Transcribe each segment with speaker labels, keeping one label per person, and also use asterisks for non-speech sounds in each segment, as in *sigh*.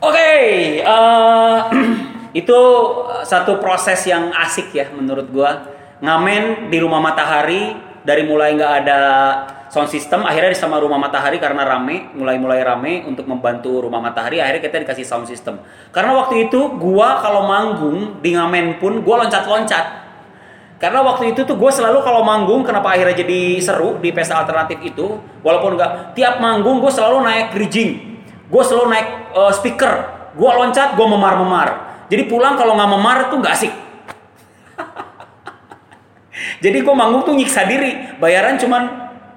Speaker 1: Oke, eh, *clears throat* itu satu proses yang asik ya menurut gua. Ngamen di rumah matahari dari mulai nggak ada sound system, akhirnya sama rumah matahari karena rame, mulai-mulai rame untuk membantu rumah matahari, akhirnya kita dikasih sound system. Karena waktu itu gua kalau manggung di ngamen pun gua loncat-loncat. Karena waktu itu tuh gue selalu kalau manggung, kenapa akhirnya jadi seru di pesta alternatif itu, walaupun nggak tiap manggung gue selalu naik bridging, gue selalu naik uh, speaker, gue loncat, gue memar-memar. Jadi pulang kalau nggak memar tuh nggak asik. *laughs* Jadi gue manggung tuh nyiksa diri, bayaran cuman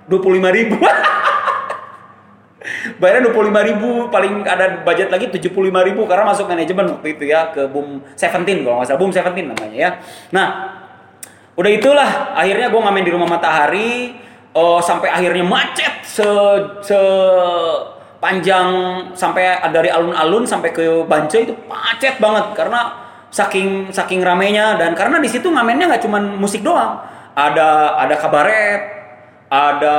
Speaker 1: 25 ribu. *laughs* bayaran 25 ribu, paling ada budget lagi 75 ribu karena masuk manajemen waktu itu ya ke Boom 17 kalau nggak salah Boom 17 namanya ya. Nah udah itulah akhirnya gue ngamen di rumah matahari uh, sampai akhirnya macet se, se panjang sampai dari alun-alun sampai ke Banco itu macet banget. Karena saking saking ramenya dan karena di situ ngamennya nggak cuma musik doang. Ada ada kabaret ada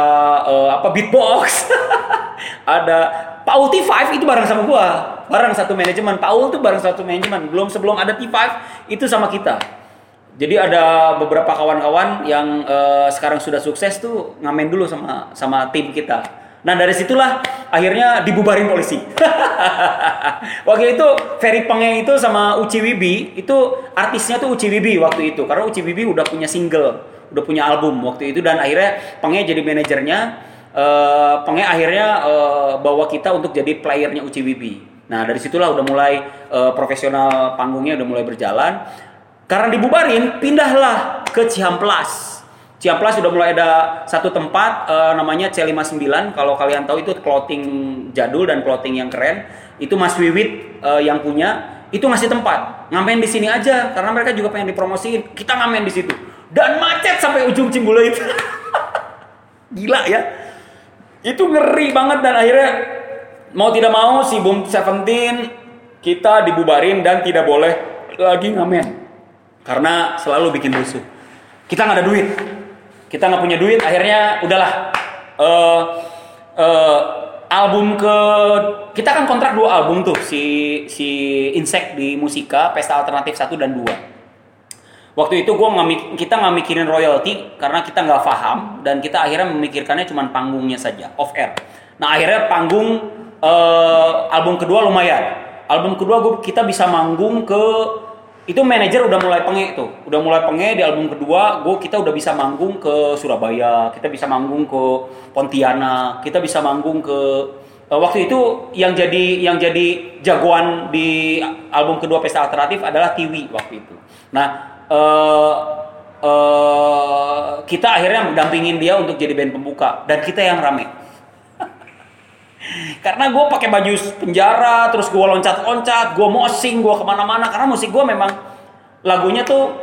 Speaker 1: uh, apa beatbox *laughs* ada Paul T5 itu bareng sama gua. Bareng satu manajemen. Paul tuh bareng satu manajemen. Belum sebelum ada T5 itu sama kita. Jadi ada beberapa kawan-kawan yang uh, sekarang sudah sukses tuh ngamen dulu sama sama tim kita. Nah dari situlah akhirnya dibubarin polisi. *laughs* waktu itu Ferry Penge itu sama Uci Wibi itu artisnya tuh Uci Wibi waktu itu karena Uci Wibi udah punya single, udah punya album waktu itu dan akhirnya Penge jadi manajernya. Uh, Penge akhirnya uh, bawa kita untuk jadi playernya Uci Wibi. Nah dari situlah udah mulai uh, profesional panggungnya udah mulai berjalan. Karena dibubarin, pindahlah ke Cihamplas. Cihamplas sudah mulai ada satu tempat uh, namanya C59. Kalau kalian tahu itu clothing jadul dan clothing yang keren. Itu Mas Wiwit uh, yang punya. Itu ngasih tempat. Ngamen di sini aja karena mereka juga pengen dipromosiin. Kita ngamen di situ. Dan macet sampai ujung Cimbule itu. *laughs* Gila ya. Itu ngeri banget dan akhirnya mau tidak mau si Boom Seventeen kita dibubarin dan tidak boleh lagi ngamen karena selalu bikin rusuh. Kita nggak ada duit, kita nggak punya duit, akhirnya udahlah. Uh, uh, album ke kita kan kontrak dua album tuh si si Insect di Musika Pesta Alternatif 1 dan 2 waktu itu gua nggak kita nggak mikirin royalti karena kita nggak paham dan kita akhirnya memikirkannya cuma panggungnya saja off air nah akhirnya panggung uh, album kedua lumayan album kedua gua kita bisa manggung ke itu manajer udah mulai penge tuh. Udah mulai penge di album kedua gue kita udah bisa manggung ke Surabaya kita bisa manggung ke Pontianak kita bisa manggung ke uh, waktu itu yang jadi yang jadi jagoan di album kedua pesta alternatif adalah Tiwi waktu itu. Nah uh, uh, kita akhirnya mendampingin dia untuk jadi band pembuka. Dan kita yang rame karena gue pakai baju penjara terus gue loncat-loncat gue mosing gue ke mana-mana. Karena musik gue memang lagunya tuh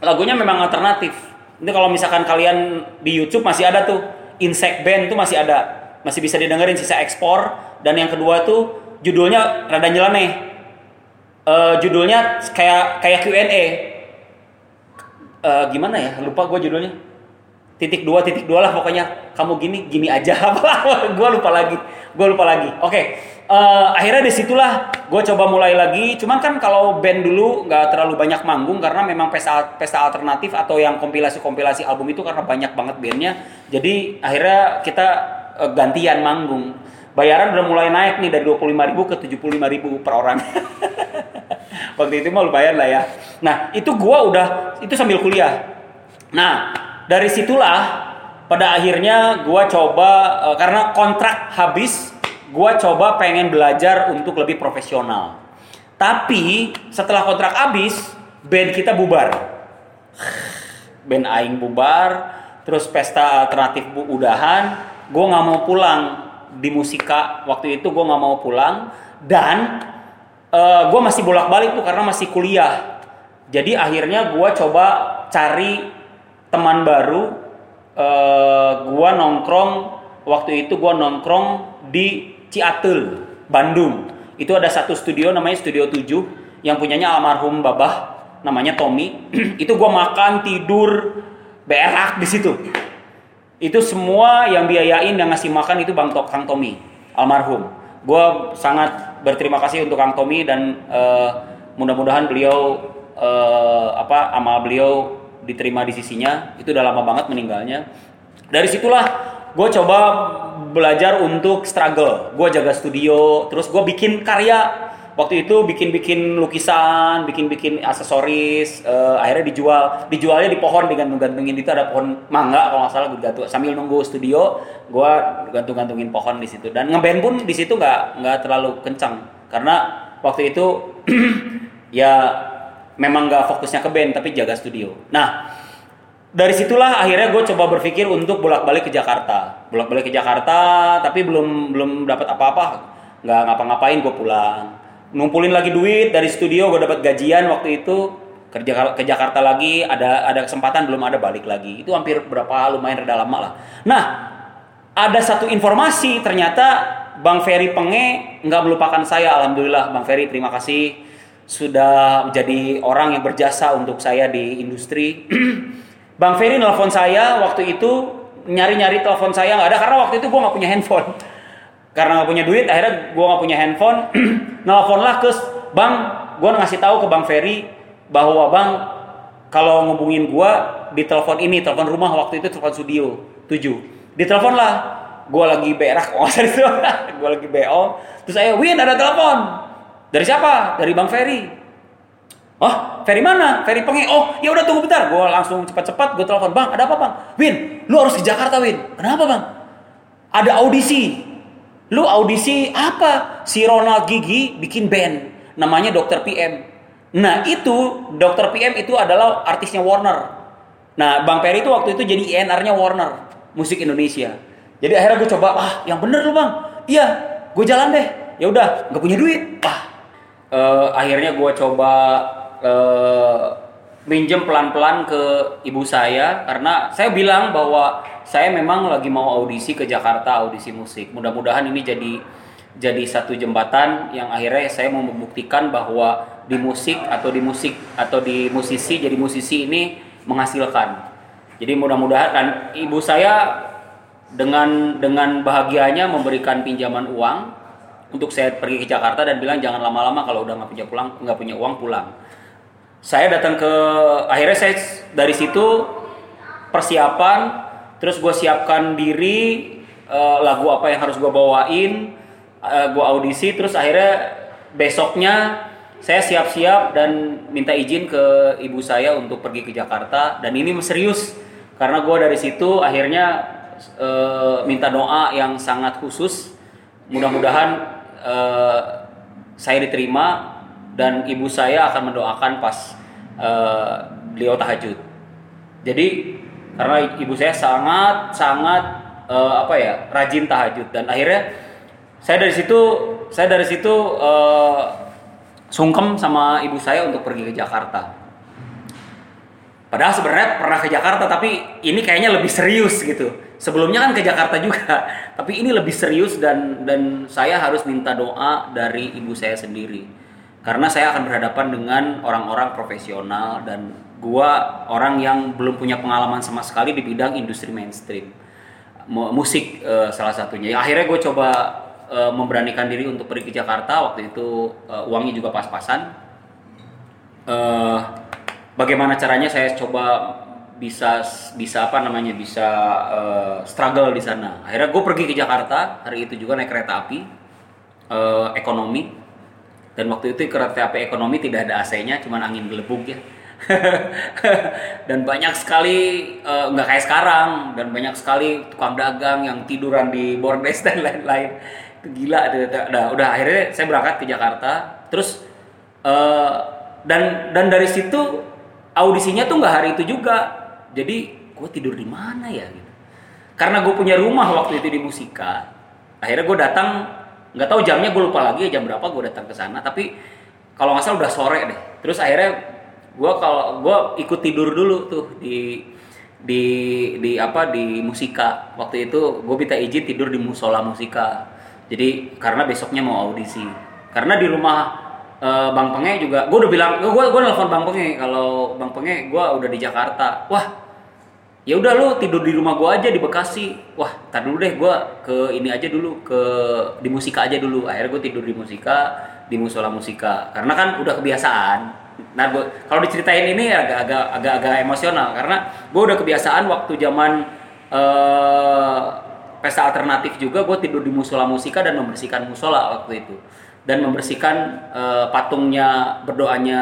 Speaker 1: lagunya memang alternatif. Ini kalau misalkan kalian di YouTube masih ada tuh Insect Band tuh masih ada. Masih bisa didengerin sisa ekspor. Dan yang kedua tuh judulnya rada nyeleneh. Uh, judulnya kayak kayak Q&A uh, gimana ya? Lupa gue judulnya. Titik dua titik dua lah pokoknya. Kamu gini gini aja. *laughs* Apa gue lupa lagi gue lupa lagi. Oke okay. uh, eh, akhirnya di situlah gue coba mulai lagi. Cuman kan kalau band dulu nggak terlalu banyak manggung karena memang pesta pesta alternatif atau yang kompilasi kompilasi album itu karena banyak banget bandnya. Jadi akhirnya kita uh, gantian manggung. Bayaran udah mulai naik nih dari 25 ribu ke 75 ribu per orang. *laughs* Waktu itu mau lumayan lah ya. Nah itu gue udah itu sambil kuliah. Nah dari situlah pada akhirnya gue coba uh, karena kontrak habis gue coba pengen belajar untuk lebih profesional. Tapi setelah kontrak habis band kita bubar. Band aing bubar terus pesta alternatif bu udahan gue nggak mau pulang. Di musika waktu itu gue nggak mau pulang. Dan uh, eh, gue masih bolak balik tuh karena masih kuliah. Jadi akhirnya gue coba cari teman baru uh, gua nongkrong waktu itu gua nongkrong di Ciatul Bandung. Itu ada satu studio namanya Studio 7 yang punyanya almarhum Babah namanya Tommy. *clears throat* Itu gua makan tidur berak di situ. Itu semua yang biayain yang ngasih makan itu Bang Tok Kang Tommy almarhum. Gue sangat berterima kasih untuk Kang Tommy dan uh, mudah-mudahan beliau uh, apa amal beliau diterima di sisinya. Itu udah lama banget meninggalnya. Dari situlah gue coba belajar untuk struggle. Gue jaga studio, terus gue bikin karya waktu itu bikin-bikin lukisan, bikin-bikin aksesoris, uh, akhirnya dijual, dijualnya di pohon digantung-gantungin itu ada pohon mangga kalau nggak salah gue gantung sambil nunggu studio, gue gantung-gantungin pohon di situ dan ngeband pun di situ nggak nggak terlalu kencang karena waktu itu *clears throat* ya memang nggak fokusnya ke band tapi jaga studio. Nah dari situlah akhirnya gue coba berpikir untuk bolak-balik ke Jakarta, bolak-balik ke Jakarta tapi belum belum dapat apa-apa, nggak ngapa-ngapain gue pulang. Numpulin lagi duit dari studio gue dapat gajian waktu itu. Kerja ke Jakarta lagi ada ada kesempatan belum ada balik lagi. Itu hampir berapa lumayan reda lama lah. Nah ada satu informasi ternyata Bang Ferry Penge nggak melupakan saya. Alhamdulillah Bang Ferry terima kasih sudah menjadi orang yang berjasa untuk saya di industri. *clears throat* Bang Ferry nelfon saya waktu itu nyari-nyari telepon saya nggak ada karena waktu itu gue nggak punya handphone. Karena nggak punya duit akhirnya gue nggak punya handphone. *clears throat* Nelfonlah ke bang gue ngasih tahu ke bang Ferry bahwa bang kalau ngubungin gue di telepon ini telepon rumah waktu itu telepon studio 7 telepon lah gue lagi berak *laughs* oh gue lagi bo terus saya Win ada telepon dari siapa dari bang Ferry Oh, Ferry mana? Ferry pengen. Oh, ya udah tunggu bentar. Gue langsung cepat-cepat gue telepon. Bang, ada apa bang? Win, lu harus ke Jakarta Win. Kenapa bang? Ada audisi Lu audisi apa? Si Ronald Gigi bikin band namanya Dr. PM. Nah, itu Dr. PM itu adalah artisnya Warner. Nah, Bang Perry itu waktu itu jadi INR-nya Warner, musik Indonesia. Jadi akhirnya gue coba, ah yang bener lu bang. Iya, gue jalan deh. Ya udah, nggak punya duit. Wah, uh, akhirnya gue coba uh, minjem pelan-pelan ke ibu saya karena saya bilang bahwa saya memang lagi mau audisi ke Jakarta audisi musik. Mudah-mudahan ini jadi jadi satu jembatan yang akhirnya saya mau membuktikan bahwa di musik atau di musik atau di musisi jadi musisi ini menghasilkan. Jadi mudah-mudahan dan ibu saya dengan dengan bahagianya memberikan pinjaman uang untuk saya pergi ke Jakarta dan bilang jangan lama-lama kalau udah nggak punya pulang nggak punya uang pulang. Saya datang ke akhirnya saya dari situ persiapan terus gue siapkan diri uh, lagu apa yang harus gue bawain uh, eh, gue audisi terus akhirnya besoknya saya siap-siap dan minta izin ke ibu saya untuk pergi ke Jakarta. Dan ini serius karena gue dari situ akhirnya uh, minta doa yang sangat khusus. Mudah-mudahan uh, saya diterima dan ibu saya akan mendoakan pas uh, beliau tahajud jadi karena ibu saya sangat sangat uh, apa ya rajin tahajud dan akhirnya saya dari situ saya dari situ uh, sungkem sama ibu saya untuk pergi ke Jakarta. Padahal sebenarnya pernah ke Jakarta tapi ini kayaknya lebih serius gitu. Sebelumnya kan ke Jakarta juga, tapi ini lebih serius dan dan saya harus minta doa dari ibu saya sendiri. Karena saya akan berhadapan dengan orang-orang profesional dan gua orang yang belum punya pengalaman sama sekali di bidang industri mainstream. Musik uh, salah satunya. Ya, akhirnya gue coba uh, memberanikan diri untuk pergi ke Jakarta. Waktu itu uh, uangnya juga pas-pasan. Uh, bagaimana caranya saya coba bisa bisa apa namanya bisa uh, struggle di sana. Akhirnya gue pergi ke Jakarta hari itu juga naik kereta api uh, ekonomi. Dan waktu itu kereta api ekonomi tidak ada AC-nya cuman angin gelembung ya. *laughs* Dan banyak sekali uh, nggak kayak sekarang. Dan banyak sekali tukang dagang yang tiduran di bordes dan lain-lain. Gila udah udah akhirnya saya berangkat ke Jakarta. Terus uh, dan dan dari situ audisinya tuh nggak hari itu juga jadi gue tidur di mana ya gitu. Karena gue punya rumah waktu itu di Musika akhirnya gue datang nggak tahu jamnya gue lupa lagi jam berapa gue datang ke sana. Tapi kalau nggak salah udah sore deh. Terus akhirnya gue kalau gue ikut tidur dulu tuh di di di apa di musika. Waktu itu gue minta izin tidur di musola musika. Jadi karena besoknya mau audisi. Karena di rumah e, bang penge juga gue udah bilang gue gue nelfon bang penge kalau bang penge gue udah di Jakarta. Wah ya udah lu tidur di rumah gua aja di Bekasi. Wah tar dulu deh gua ke ini aja dulu ke di musika aja dulu. Akhirnya gua tidur di musika di musola musika. Karena kan udah kebiasaan. Nah gua kalau diceritain ini agak-agak agak-agak emosional. Karena gua udah kebiasaan waktu zaman eh, pesta alternatif juga gue tidur di musola musika dan membersihkan musola waktu itu. Dan membersihkan eh, patungnya berdoanya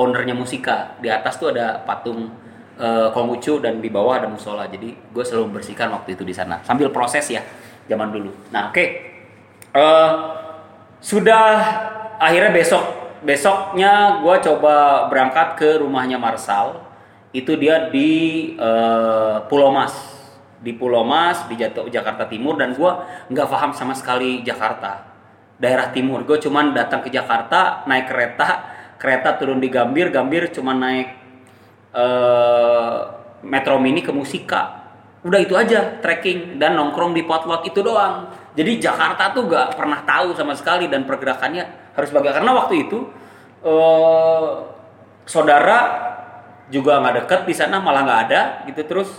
Speaker 1: ownernya musika. Di atas tuh ada patung eh, Konghucu dan di bawah ada musola. Jadi gue selalu membersihkan waktu itu di sana. Sambil proses ya zaman dulu. Nah oke. Eh, sudah akhirnya besok. Besoknya gue coba berangkat ke rumahnya Marsal itu dia di eh, Pulau Mas. Di Pulau Mas di Jatuh Jakarta Timur. Dan gue nggak paham sama sekali Jakarta. Daerah timur. Gue cuman datang ke Jakarta naik kereta. Kereta turun di Gambir. Gambir cuman naik eh, Metro Mini ke Musika. Udah itu aja trekking dan nongkrong di potlot itu doang. Jadi Jakarta tuh gak pernah tahu sama sekali dan pergerakannya harus bagaimana karena waktu itu eh, saudara juga nggak deket di sana malah nggak ada gitu. Terus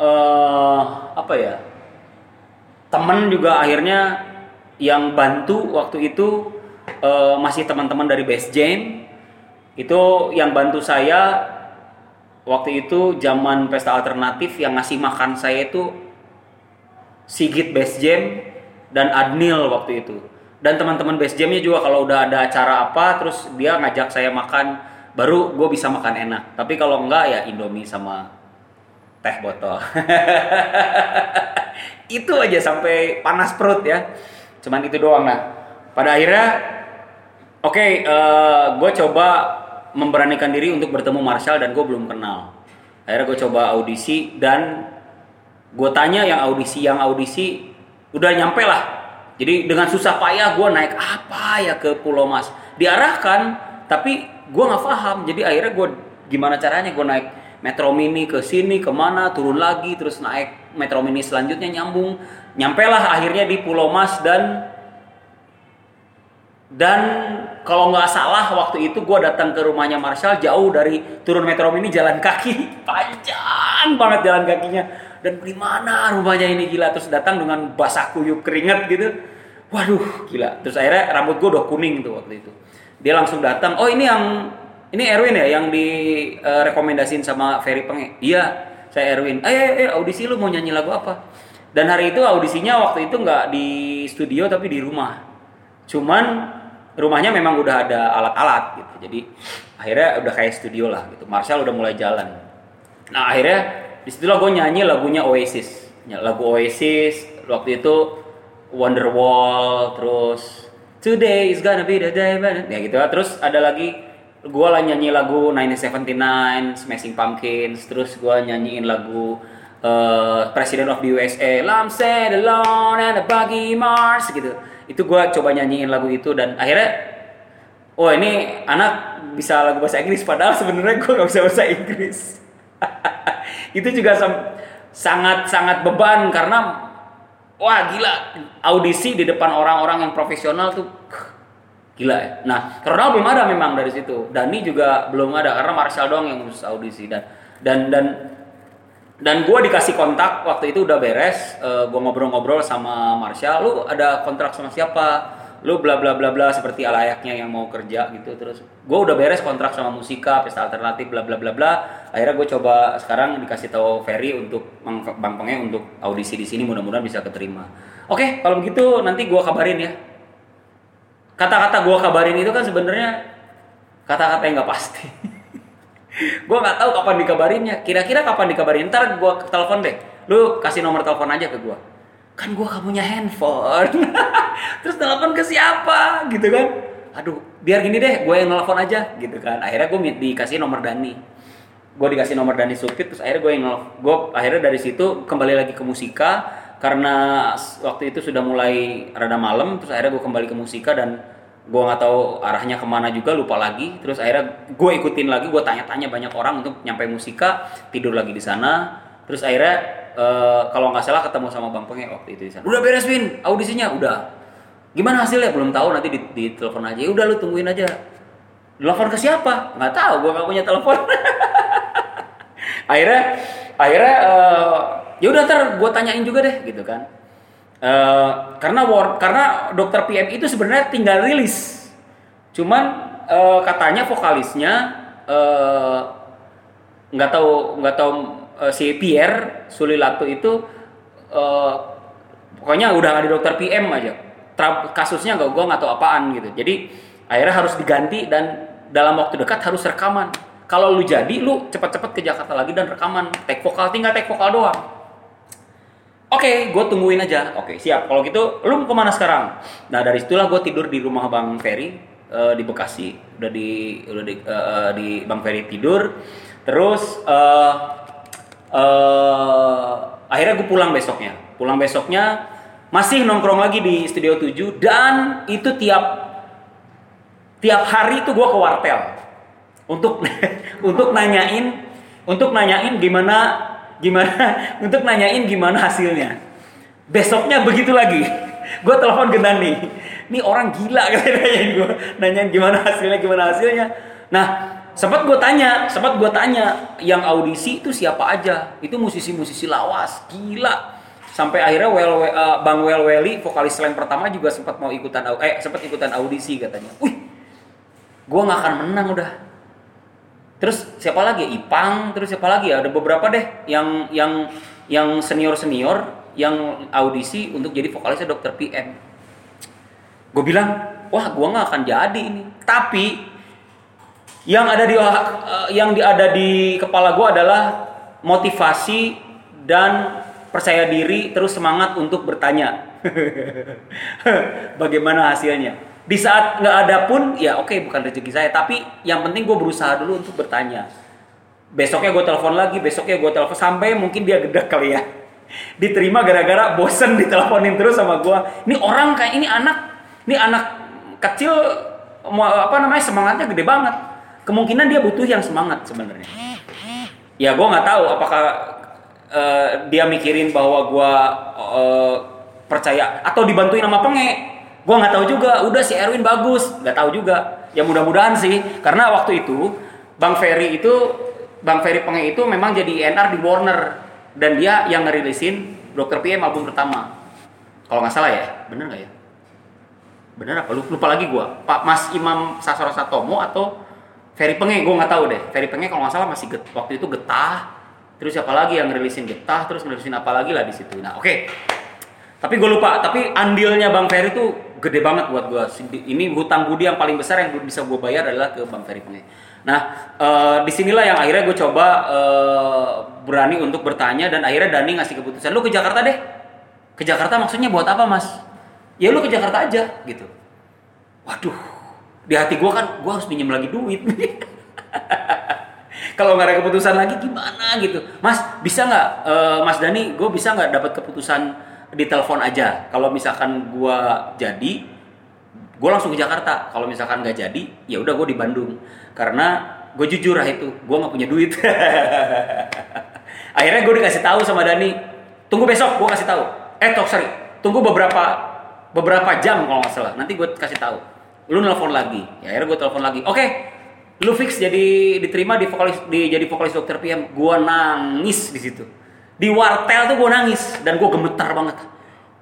Speaker 1: eh apa ya temen juga akhirnya yang bantu waktu itu eh, masih teman-teman dari base jam. Itu yang bantu saya waktu itu zaman pesta alternatif yang ngasih makan saya itu Sigit Base Jam dan Adnil waktu itu. Dan teman-teman Base Jamnya juga kalau udah ada acara apa terus dia ngajak saya makan baru gue bisa makan enak. Tapi kalau enggak ya Indomie sama teh botol. *laughs* Itu aja sampai panas perut ya. Cuman itu doang nah. Pada akhirnya oke okay, gue coba memberanikan diri untuk bertemu Marshall dan gue belum kenal. Akhirnya gue coba audisi dan gue tanya yang audisi yang audisi udah nyampe lah. Jadi dengan susah payah gue naik apa ya ke Pulau Mas? Diarahkan tapi gue nggak paham. Jadi akhirnya gue gimana caranya? Gue naik Metro Mini ke sini ke mana turun lagi terus naik Metro Mini selanjutnya nyambung. Nyampe lah akhirnya di Pulau Mas dan dan kalau nggak salah waktu itu gue datang ke rumahnya Marshall jauh dari turun Metro Mini jalan kaki. *laughs* Panjang banget jalan kakinya. Dan di mana rumahnya ini gila. Terus datang dengan basah kuyup keringet gitu. Waduh gila. Terus akhirnya rambut gue udah kuning tuh waktu itu. Dia langsung datang oh ini yang ini Erwin ya yang direkomendasiin sama Ferry Penge iya saya Erwin. Eh, eh, eh audisi lu mau nyanyi lagu apa? Dan hari itu audisinya waktu itu nggak di studio tapi di rumah. Cuman rumahnya memang udah ada alat-alat gitu. Jadi akhirnya udah kayak studio lah gitu. Marshall udah mulai jalan. Nah akhirnya di situlah gue nyanyi lagunya Oasis. Lagu Oasis waktu itu Wonderwall terus Today is gonna be the day ya gitu ya terus ada lagi gue lah nyanyi lagu 1979 Smashing Pumpkins. Terus gue nyanyiin lagu uh, President of the USA Lamb said alone and a buggy Mars gitu itu gue coba nyanyiin lagu itu dan akhirnya oh ini anak bisa lagu bahasa Inggris padahal sebenarnya gue gak bisa bahasa Inggris *laughs* itu juga sangat sangat beban karena wah gila audisi di depan orang-orang yang profesional tuh gila ya. Nah, karena belum ada memang dari situ. Dani juga belum ada karena Marshall doang yang khusus audisi dan dan dan dan gue dikasih kontak waktu itu udah beres. Uh, gue ngobrol-ngobrol sama Marshall. Lu ada kontrak sama siapa? lu bla bla bla bla seperti alayaknya yang mau kerja gitu terus gue udah beres kontrak sama musika pesta alternatif bla bla bla bla akhirnya gue coba sekarang dikasih tahu Ferry untuk bang Penge untuk audisi di sini mudah-mudahan bisa keterima oke kalau begitu nanti gue kabarin ya kata-kata gue kabarin itu kan sebenarnya kata-kata yang nggak pasti *laughs* gue nggak tahu kapan dikabarinnya. Kira-kira kapan dikabarin? Ntar gue telepon deh. Lu kasih nomor telepon aja ke gue kan gue gak punya handphone. *laughs* Terus telepon ke siapa? Gitu kan? Aduh biar gini deh gue yang nelfon aja. Gitu kan? Akhirnya gue dikasih nomor Dani. Gue dikasih nomor Dani Supit terus akhirnya gue yang gue akhirnya dari situ kembali lagi ke musika. Karena waktu itu sudah mulai rada malam terus akhirnya gue kembali ke musika dan gue nggak tahu arahnya ke mana juga lupa lagi terus akhirnya gue ikutin lagi gue tanya-tanya banyak orang untuk nyampe musika tidur lagi di sana terus akhirnya uh, kalau nggak salah ketemu sama Bang Penge waktu itu di sana. Udah beres Win, audisinya udah. Gimana hasilnya? Belum tahu nanti di, di telepon aja. Ya udah lu tungguin aja. Telepon ke siapa? Nggak tahu, gua nggak punya telepon. *laughs* akhirnya akhirnya uh, ya udah ntar gue tanyain juga deh gitu kan uh, karena war, karena dokter PM itu sebenarnya tinggal rilis. Cuman uh, katanya vokalisnya nggak uh, tahu nggak tahu uh, si Pierre Sulilato itu uh, pokoknya udah ada dokter PM aja. Kasusnya gak gue nggak tahu apaan gitu. Jadi akhirnya harus diganti dan dalam waktu dekat harus rekaman. Kalau lu jadi lu cepat-cepat ke Jakarta lagi dan rekaman. Take vokal tinggal take vokal doang okay, gue tungguin aja. Oke okay, siap. Kalau gitu lu mau ke mana sekarang? Nah dari situlah gue tidur di rumah bang Ferry uh, di Bekasi. Udah di udah di, uh, di bang Ferry tidur. Terus uh, uh, akhirnya gue pulang besoknya. Pulang besoknya masih nongkrong lagi di studio 7 dan itu tiap tiap hari itu gue ke wartel. Untuk *laughs* untuk nanyain untuk nanyain gimana gimana? *laughs* Untuk nanyain gimana hasilnya. Besoknya begitu lagi. *laughs* Gue telepon ke Dani ini orang gila *laughs* kan nanyain gue nanyain gimana hasilnya gimana hasilnya. Nah sempat gue tanya sempat gue tanya yang audisi itu siapa aja? Itu musisi-musisi lawas gila. Sampai akhirnya well, uh, Bang Well Welly vokalis selain pertama juga sempat mau ikutan eh sempat ikutan audisi katanya. Wih, gue nggak akan menang udah terus siapa lagi? Ipang terus siapa lagi? Ada beberapa deh yang yang yang senior senior yang audisi untuk jadi vokalisnya dokter PM gue bilang wah gue nggak akan jadi ini. Tapi yang ada di uh, yang ada di kepala gue adalah motivasi dan percaya diri terus semangat untuk bertanya. *laughs* Bagaimana hasilnya di saat nggak ada pun ya oke okay, bukan rezeki saya. Tapi yang penting gue berusaha dulu untuk bertanya. Besoknya gue telepon lagi besoknya gue telepon sampai mungkin dia gede kali ya. *laughs* Diterima gara-gara bosen diteleponin terus sama gue ini orang kayak ini anak ini anak kecil apa namanya semangatnya gede banget. Kemungkinan dia butuh yang semangat sebenarnya. Ya gue nggak tahu apakah uh, dia mikirin bahwa gue uh, percaya atau dibantuin sama penge Gua nggak tahu juga. Udah si Erwin bagus, nggak tahu juga. Ya mudah-mudahan sih, karena waktu itu Bang Ferry itu Bang Ferry Penge itu memang jadi NR di Warner dan dia yang ngerilisin Dokter PM album pertama. Kalau nggak salah ya, bener nggak ya? Bener apa? Lupa lagi gua. Pak Mas Imam Sasoro Satomo atau Ferry Penge, gue nggak tahu deh. Ferry Penge kalau nggak salah masih get, waktu itu getah. Terus siapa lagi yang ngerilisin getah, terus ngerilisin apa lagi lah di situ. Nah, oke. Okay. Tapi gue lupa, tapi andilnya Bang Ferry tuh gede banget buat gue. Ini hutang budi yang paling besar yang bisa gue bayar adalah ke Bang Ferry. Nah, uh, di sinilah yang akhirnya gue coba uh, berani untuk bertanya dan akhirnya Dani ngasih keputusan, lu ke Jakarta deh. Ke Jakarta maksudnya buat apa mas? Ya lu ke Jakarta aja gitu. Waduh, di hati gue kan gue harus pinjam lagi duit. *laughs* Kalau nggak ada keputusan lagi gimana gitu, Mas bisa nggak, uh, Mas Dani, gue bisa nggak dapat keputusan di telepon aja. Kalau misalkan gua jadi, gue langsung ke Jakarta. Kalau misalkan nggak jadi, ya udah gue di Bandung. Karena gue jujur lah itu, gue nggak punya duit. *laughs* Akhirnya gue dikasih tahu sama Dani, tunggu besok gue kasih tahu. Eh, tok sorry, tunggu beberapa beberapa jam kalau nggak salah. Nanti gue kasih tahu. Lu nelfon lagi. Ya akhirnya gue telepon lagi. Oke, okay, lu fix jadi diterima di vokalis di jadi vokalis dokter PM. Gue nangis di situ di wartel tuh gue nangis dan gue gemetar banget.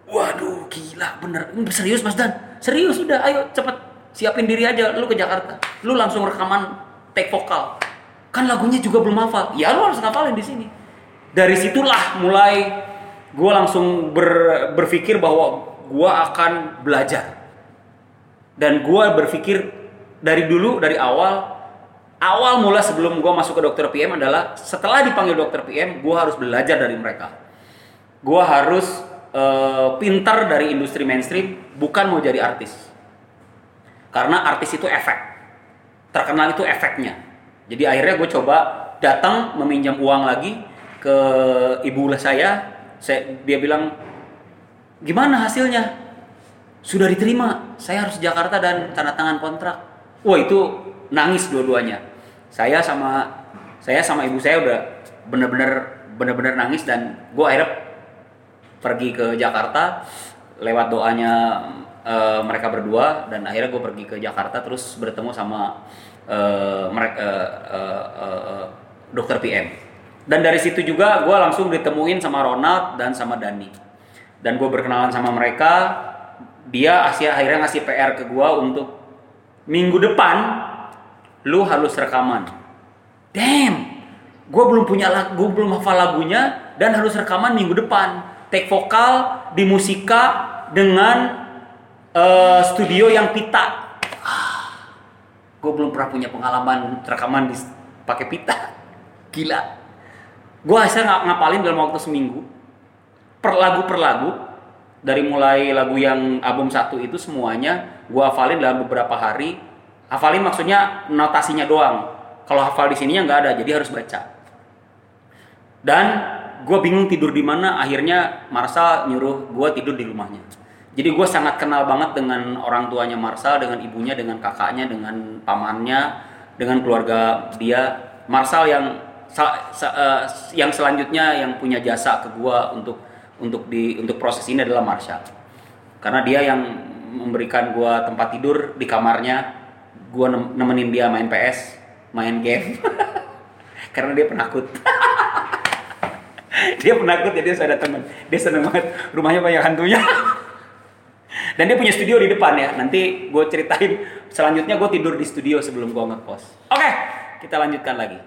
Speaker 1: Waduh gila bener. Ini serius mas Dan? Serius udah ayo cepet. Siapin diri aja lu ke Jakarta. Lu langsung rekaman take vokal. Kan lagunya juga belum hafal. Ya lu harus ngafalin di sini. Dari situlah mulai gue langsung ber, berpikir bahwa gue akan belajar. Dan gue berpikir dari dulu dari awal awal mula sebelum gue masuk ke dokter PM adalah setelah dipanggil dokter PM, gue harus belajar dari mereka. Gue harus uh, pintar dari industri mainstream, bukan mau jadi artis. Karena artis itu efek, terkenal itu efeknya. Jadi akhirnya gue coba datang meminjam uang lagi ke ibu saya. saya dia bilang, gimana hasilnya? Sudah diterima, saya harus Jakarta dan tanda tangan kontrak. Wah itu nangis dua-duanya saya sama saya sama ibu saya udah bener-bener bener-bener nangis dan gue akhirnya pergi ke Jakarta lewat doanya uh, mereka berdua dan akhirnya gue pergi ke Jakarta terus bertemu sama uh, mereka uh, uh, uh, dokter PM dan dari situ juga gue langsung ditemuin sama Ronald dan sama Dani. Dan gue berkenalan sama mereka dia akhirnya ngasih PR ke gue untuk minggu depan lu harus rekaman. Damn. Gue belum punya lagu belum hafal lagunya dan harus rekaman minggu depan. Take vokal di musika dengan uh, studio yang pita. Gue belum pernah punya pengalaman rekaman di pakai pita. *laughs* Gila. Gue hasil ng ngapalin dalam waktu seminggu. Per lagu per lagu dari mulai lagu yang album satu itu semuanya gue hafalin dalam beberapa hari hafalin maksudnya notasinya doang. Kalau hafal di sininya nggak ada jadi harus baca. Dan gue bingung tidur di mana akhirnya Marsal nyuruh gue tidur di rumahnya. Jadi gue sangat kenal banget dengan orang tuanya Marsal dengan ibunya dengan kakaknya dengan pamannya dengan keluarga dia. Marsal yang uh, yang selanjutnya yang punya jasa ke gue untuk untuk di untuk proses ini adalah Marsha karena dia yang memberikan gue tempat tidur di kamarnya gue nemenin dia main PS main game. *laughs* Karena dia penakut. *laughs* Dia penakut jadi saya ada teman dia seneng banget rumahnya banyak hantunya. *laughs* Dan dia punya studio di depan ya. Nanti gue ceritain selanjutnya gue tidur di studio sebelum gue ngekos. Oke kita lanjutkan lagi